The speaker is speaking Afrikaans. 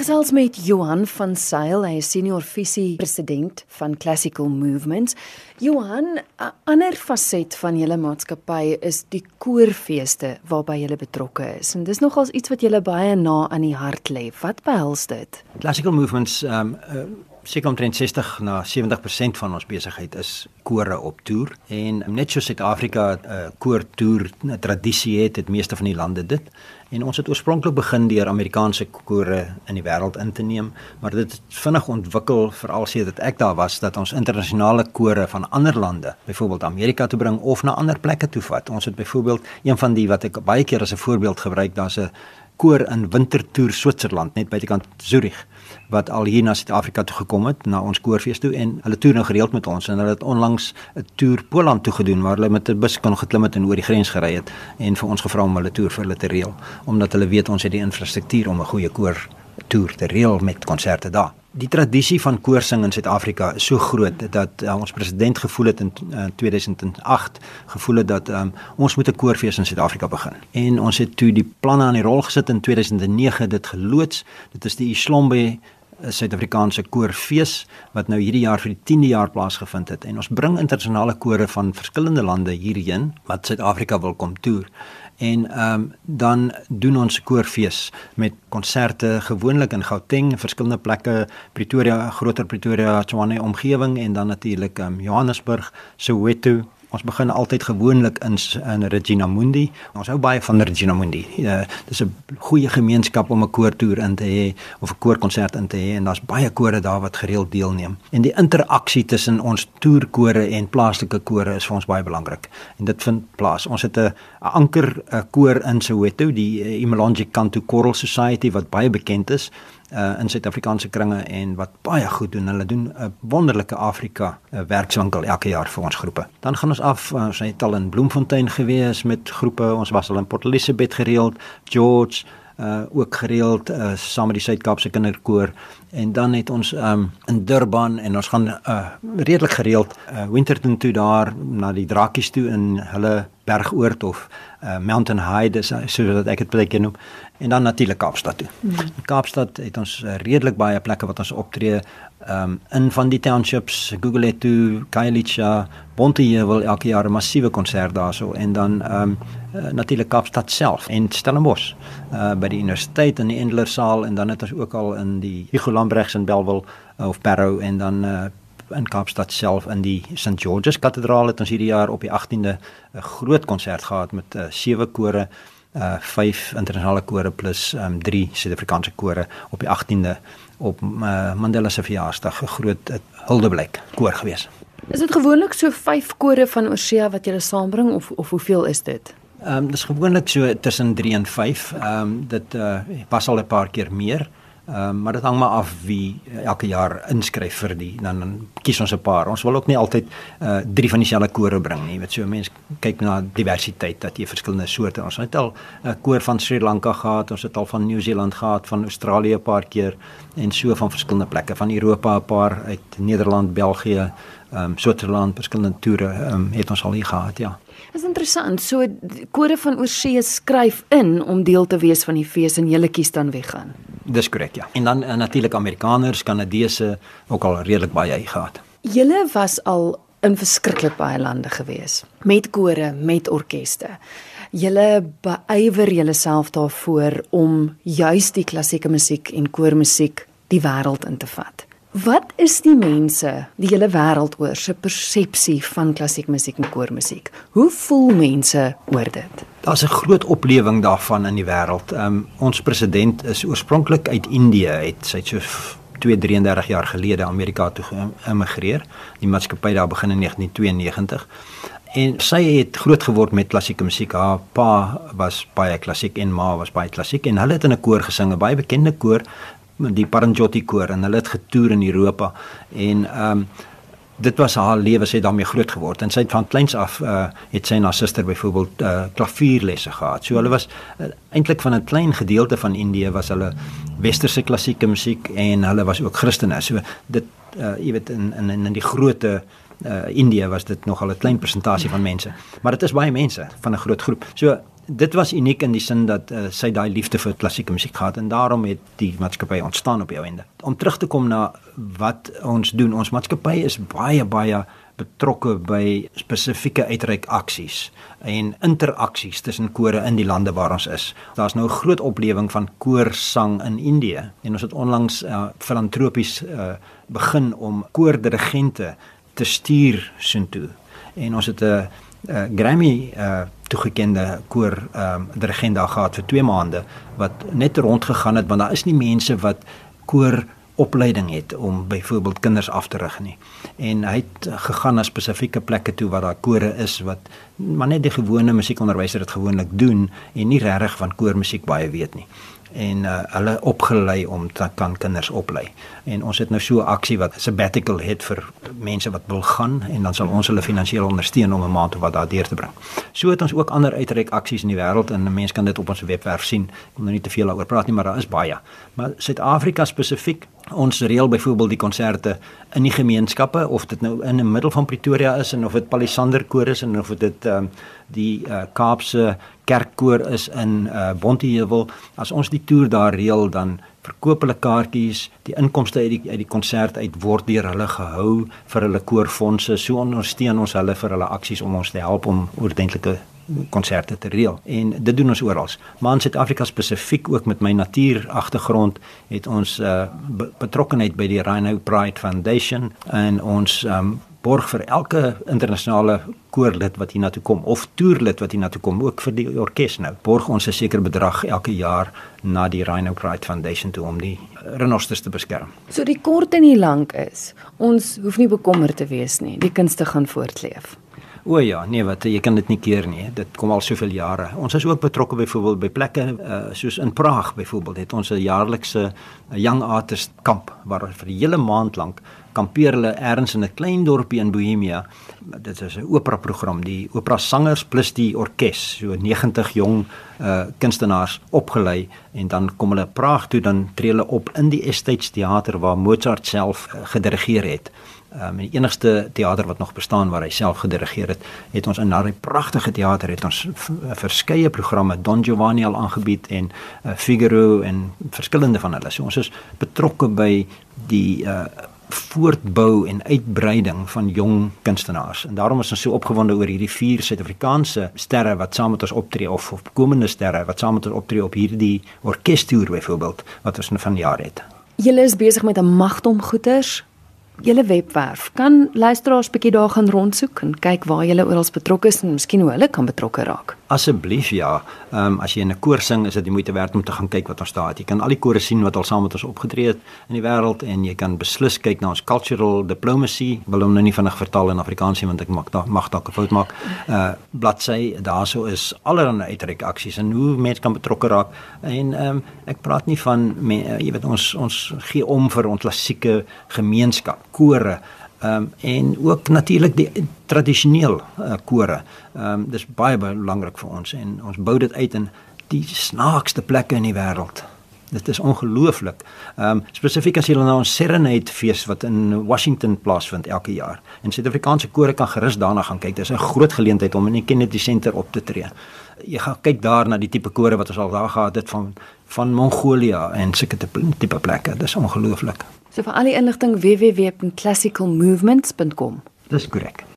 gesels met Johan van Sail, hy is senior visie president van Classical Movements. Johan, 'n ander faset van julle maatskappy is die koorfeeste waarby julle betrokke is. En dis nogals iets wat julle baie na aan die hart lê. Wat behels dit? Classical Movements um uh, seker omtrent 60 na 70% van ons besigheid is kore op toer en net so Suid-Afrika 'n uh, koortoer tradisie het, het meeste van die lande dit. En ons het oorspronklik begin deur Amerikaanse kore in die wêreld in te neem, maar dit het vinnig ontwikkel veral sedert ek daar was dat ons internasionale kore van ander lande, byvoorbeeld Amerika toe bring of na ander plekke toe vat. Ons het byvoorbeeld een van die wat ek baie keer as 'n voorbeeld gebruik, daar's 'n koor in Wintertour Switserland net buitekant Zurich wat al hier na Suid-Afrika toe gekom het na ons koorfees toe en hulle toer nou gereeld met ons en hulle het onlangs 'n toer Poland toe gedoen waar hulle met 'n bus kon geklim het en oor die grens gery het en vir ons gevra om hulle toer vir hulle te reël omdat hulle weet ons het die infrastruktuur om 'n goeie koor toer te reël met konserte daar. Die tradisie van koorsing in Suid-Afrika is so groot dat uh, ons president gevoel het in uh, 2008 gevoel het dat um, ons moet 'n koorfees in Suid-Afrika begin. En ons het toe die planne aan die rol gesit in 2009 dit geloods. Dit is die Islombe Suid-Afrikaanse koorfees wat nou hierdie jaar vir die 10de jaar plaasgevind het en ons bring internasionale kore van verskillende lande hierheen wat Suid-Afrika wil kom toer en ehm um, dan doen ons koorfees met konserte gewoonlik in Gauteng, verskillende plekke, Pretoria, groter Pretoria, Tshwane omgewing en dan natuurlik ehm um, Johannesburg, Soweto, Ons begin altyd gewoonlik in in Regina Mundi. Ons hou baie van Regina Mundi. Uh, dis 'n goeie gemeenskap om 'n koortoer in te hê of 'n koorkonsert in te hê en daar's baie kore daar wat gereeld deelneem. En die interaksie tussen ons toerkore en plaaslike kore is vir ons baie belangrik. En dit vind plaas. Ons het 'n anker koor in Soweto, die uh, Imelonji Kantu Choral Society wat baie bekend is uh, in Suid-Afrikaanse kringe en wat baie goed doen. Hulle doen 'n wonderlike Afrika uh, werkswinkel elke jaar vir ons groepe. Dan gaan ons af, uh, ons het al in Bloemfontein gewees met groepe. Ons was al in Port Elizabeth gereeld, George uh ook gereeld uh saam met die Suid-Kaapse Kinderkoor en dan het ons um in Durban en ons gaan uh redelik gereeld uh Winterton toe daar na die drakies toe in hulle bergoord of uh Mountain High dis soos ek dit baie keer noem en dan natuurlik Kaapstad toe. Mm. Kaapstad het ons uh, redelik baie plekke wat ons optree um in van die townships Gugulethu, Khayelitsha, Bonteheuwel elke jaar 'n massiewe konsert daarso en dan um uh, natuurlik Kaapstad self en Stellenbosch uh by die universiteit in die Endler saal en dan het ons ook al in die Hugo Lambrechts in Bellville uh, of Barrow en dan uh in Kaapstad self in die St George's Kathedraal het ons hierdie jaar op die 18de 'n groot konsert gehad met uh, sewe kore uh vyf internasionale kore plus um drie Suid-Afrikaanse kore op die 18de op uh, Mandela se verjaarsdag 'n groot uh, huldeblyk koor gewees. Is dit gewoonlik so 5 kore van Orsea wat jy saambring of of hoeveel is dit? Ehm um, dis gewoonlik so tussen 3 en 5. Ehm um, dit uh was al 'n paar keer meer. Ehm um, maar dit hang maar af wie elke jaar inskryf vir die dan, dan kies ons 'n paar. Ons wil ook nie altyd uh drie van dieselfde kore bring nie. Jy weet so mense kyk na diversiteit dat jy verskillende soorte. Ons het al 'n uh, koor van Sri Lanka gehad, ons het al van Nieu-Seeland gehad, van Australië 'n paar keer en so van verskillende plekke van Europa 'n paar uit Nederland, België, ehm um, Switserland, verskillende toere um, het ons al hier gehad, ja. Dis interessant. So kode van oorsee skryf in om deel te wees van die fees en julle kies dan weggaan. Dis korrek, ja. En dan uh, natuurlik Amerikaners, Kanadese ook al redelik baie hy gehad. Julle was al in verskriklik baie lande gewees met kore, met orkeste. Julle beywer julleself daarvoor om juis die klassieke musiek en koormusiek die wêreld in te vat. Wat is die mense, die hele wêreld oor se persepsie van klassiek musiek en koormusiek? Hoe voel mense oor dit? Daar's 'n groot oplewing daarvan in die wêreld. Um, ons president is oorspronklik uit Indië, het sy so 233 jaar gelede Amerika toe geëmigreer. Die maatskappy daar begin in 1992. En sy het groot geword met klassieke musiek. Haar pa was baie klassiek en ma was baie klassiek en hulle het in 'n koor gesing, 'n baie bekende koor die Paranjoti koor en hulle het getoer in Europa en ehm um, dit was haar lewe sy het daarmee groot geword en sy het van kleins af uh, het sy en haar suster byvoorbeeld uh, klavierlesse gehad. So hulle was uh, eintlik van 'n klein gedeelte van Indië was hulle westerse klassieke musiek en hulle was ook Christene. So dit uh, jy weet in in in die grootte uh, Indië was dit nogal 'n klein persentasie van mense, maar dit is baie mense van 'n groot groep. So dit was uniek in die sin dat uh, sy daai liefde vir klassieke musiek gehad en daarom het die maatskappy ontstaan op die einde. Om terug te kom na wat ons doen, ons maatskappy is baie baie betrokke by spesifieke uitreik aksies en interaksies tussen kore in die lande waar ons is. Daar's nou 'n groot oplewing van koorsang in Indië en ons het onlangs uh, filantropies uh, begin om koordirigente te stuur soontoe. En ons het 'n uh, uh, Grammy uh, toegekende koor um, dirigent daar gehad vir 2 maande wat net rondgegaan het want daar is nie mense wat koor opleiding het om byvoorbeeld kinders af te rig nie. En hy het gegaan na spesifieke plekke toe waar daar kore is wat maar net die gewone musiekonderwyser dit gewoonlik doen en nie regtig van koormusiek baie weet nie en uh, hulle opgelei om te kan kinders oplei. En ons het nou so 'n aksie wat sabbatical het vir mense wat wil gaan en dan sal ons hulle finansiëel ondersteun om 'n maand of wat daardeur te bring. So het ons ook ander uitreik aksies in die wêreld en mense kan dit op ons webwerf sien. Ek wil nou nie te veel daaroor praat nie, maar daar is baie. Maar Suid-Afrika spesifiek ons reël byvoorbeeld die konserte in die gemeenskappe of dit nou in die middel van Pretoria is en of dit Palisander koor is en of dit um, die uh, Kaapse kerkkoor is in uh, Bonteheuwel. As ons die toer daar reël dan verkoop hulle kaartjies. Die inkomste uit die uit die konsert uit word deur hulle gehou vir hulle koorfondse. So ondersteun ons hulle vir hulle aksies om ons te help om oordentlike konserte te reël. En dit doen ons oral. Maar in Suid-Afrika spesifiek ook met my natuur agtergrond het ons uh, betrokkeheid by die Rhino Pride Foundation. En ons um, borg vir elke internasionale koorlid wat hiernatoe kom of toerlid wat hiernatoe kom ook vir die orkes nou borg ons 'n sekere bedrag elke jaar na die Rhino Pride Foundation toe om die renosters te beskerm. So die kort en die lank is ons hoef nie bekommerd te wees nie. Die kunste gaan voortleef. O ja, nee wat jy kan dit nie keer nie. Dit kom al soveel jare. Ons is ook betrokke byvoorbeeld by plekke uh, soos in Praag byvoorbeeld het ons 'n jaarlikse young artist kamp waar vir 'n hele maand lank kampeer hulle ergens in 'n klein dorpie in Bohemia. Dit is 'n opera program, die opera sangers plus die orkes, so 90 jong uh kunstenaars opgelei en dan kom hulle Praag toe dan tree hulle op in die Estates Theater waar Mozart self uh, gedirigeer het. Um, die enigste teater wat nog bestaan waar hy self gedirigeer het, het ons in daardie pragtige teater het ons verskeie programme Don Giovanni al aangebied en uh, Figaro en verskillende van hulle. So ons is betrokke by die uh voortbou en uitbreiding van jong kunstenaars. En daarom is ons so opgewonde oor hierdie vier Suid-Afrikaanse sterre wat saam met ons optree of of komende sterre wat saam met ons optree op hierdie orkestoer byvoorbeeld wat ons van jaar het. Julle is besig met 'n magtom goeters julle webwerf. Kan luisteraars bietjie daar gaan rondsoek en kyk waar julle oral betrokke is en miskien hoe hulle kan betrokke raak. Asseblief ja. Ehm um, as jy in 'n koor sing, is dit die moeite werd om te gaan kyk wat ons daar het. Jy kan al die kore sien wat al saam met ons opgetree het in die wêreld en jy kan beslis kyk na ons cultural diplomacy. Wil hom nou nie vinnig vertaal in Afrikaans nie want ek mag da, mag dalk 'n fout maak. Uh bladsy daarso is allerlei uitreik aksies en hoe mense kan betrokke raak. En ehm um, ek praat nie van me, uh, jy weet ons ons gee om vir ons klassieke gemeenskap kore ehm um, en ook natuurlik die tradisioneel uh, kore. Ehm um, dis baie belangrik vir ons en ons bou dit uit in die snaakste plekke in die wêreld. Dit is ongelooflik. Ehm um, spesifiek as jy na ons Serenade fees wat in Washington plaasvind elke jaar. En Suid-Afrikaanse kore kan gerus daarna gaan kyk. Dit is 'n groot geleentheid om in die Kennedy Center op te tree. Jy gaan kyk daar na die tipe kore wat ons al daar gehad het van van Mongolië en sulke tipe plekke. Dit is ongelooflik. So vir al die inligting www.classicalmovements.com. Dis korrek.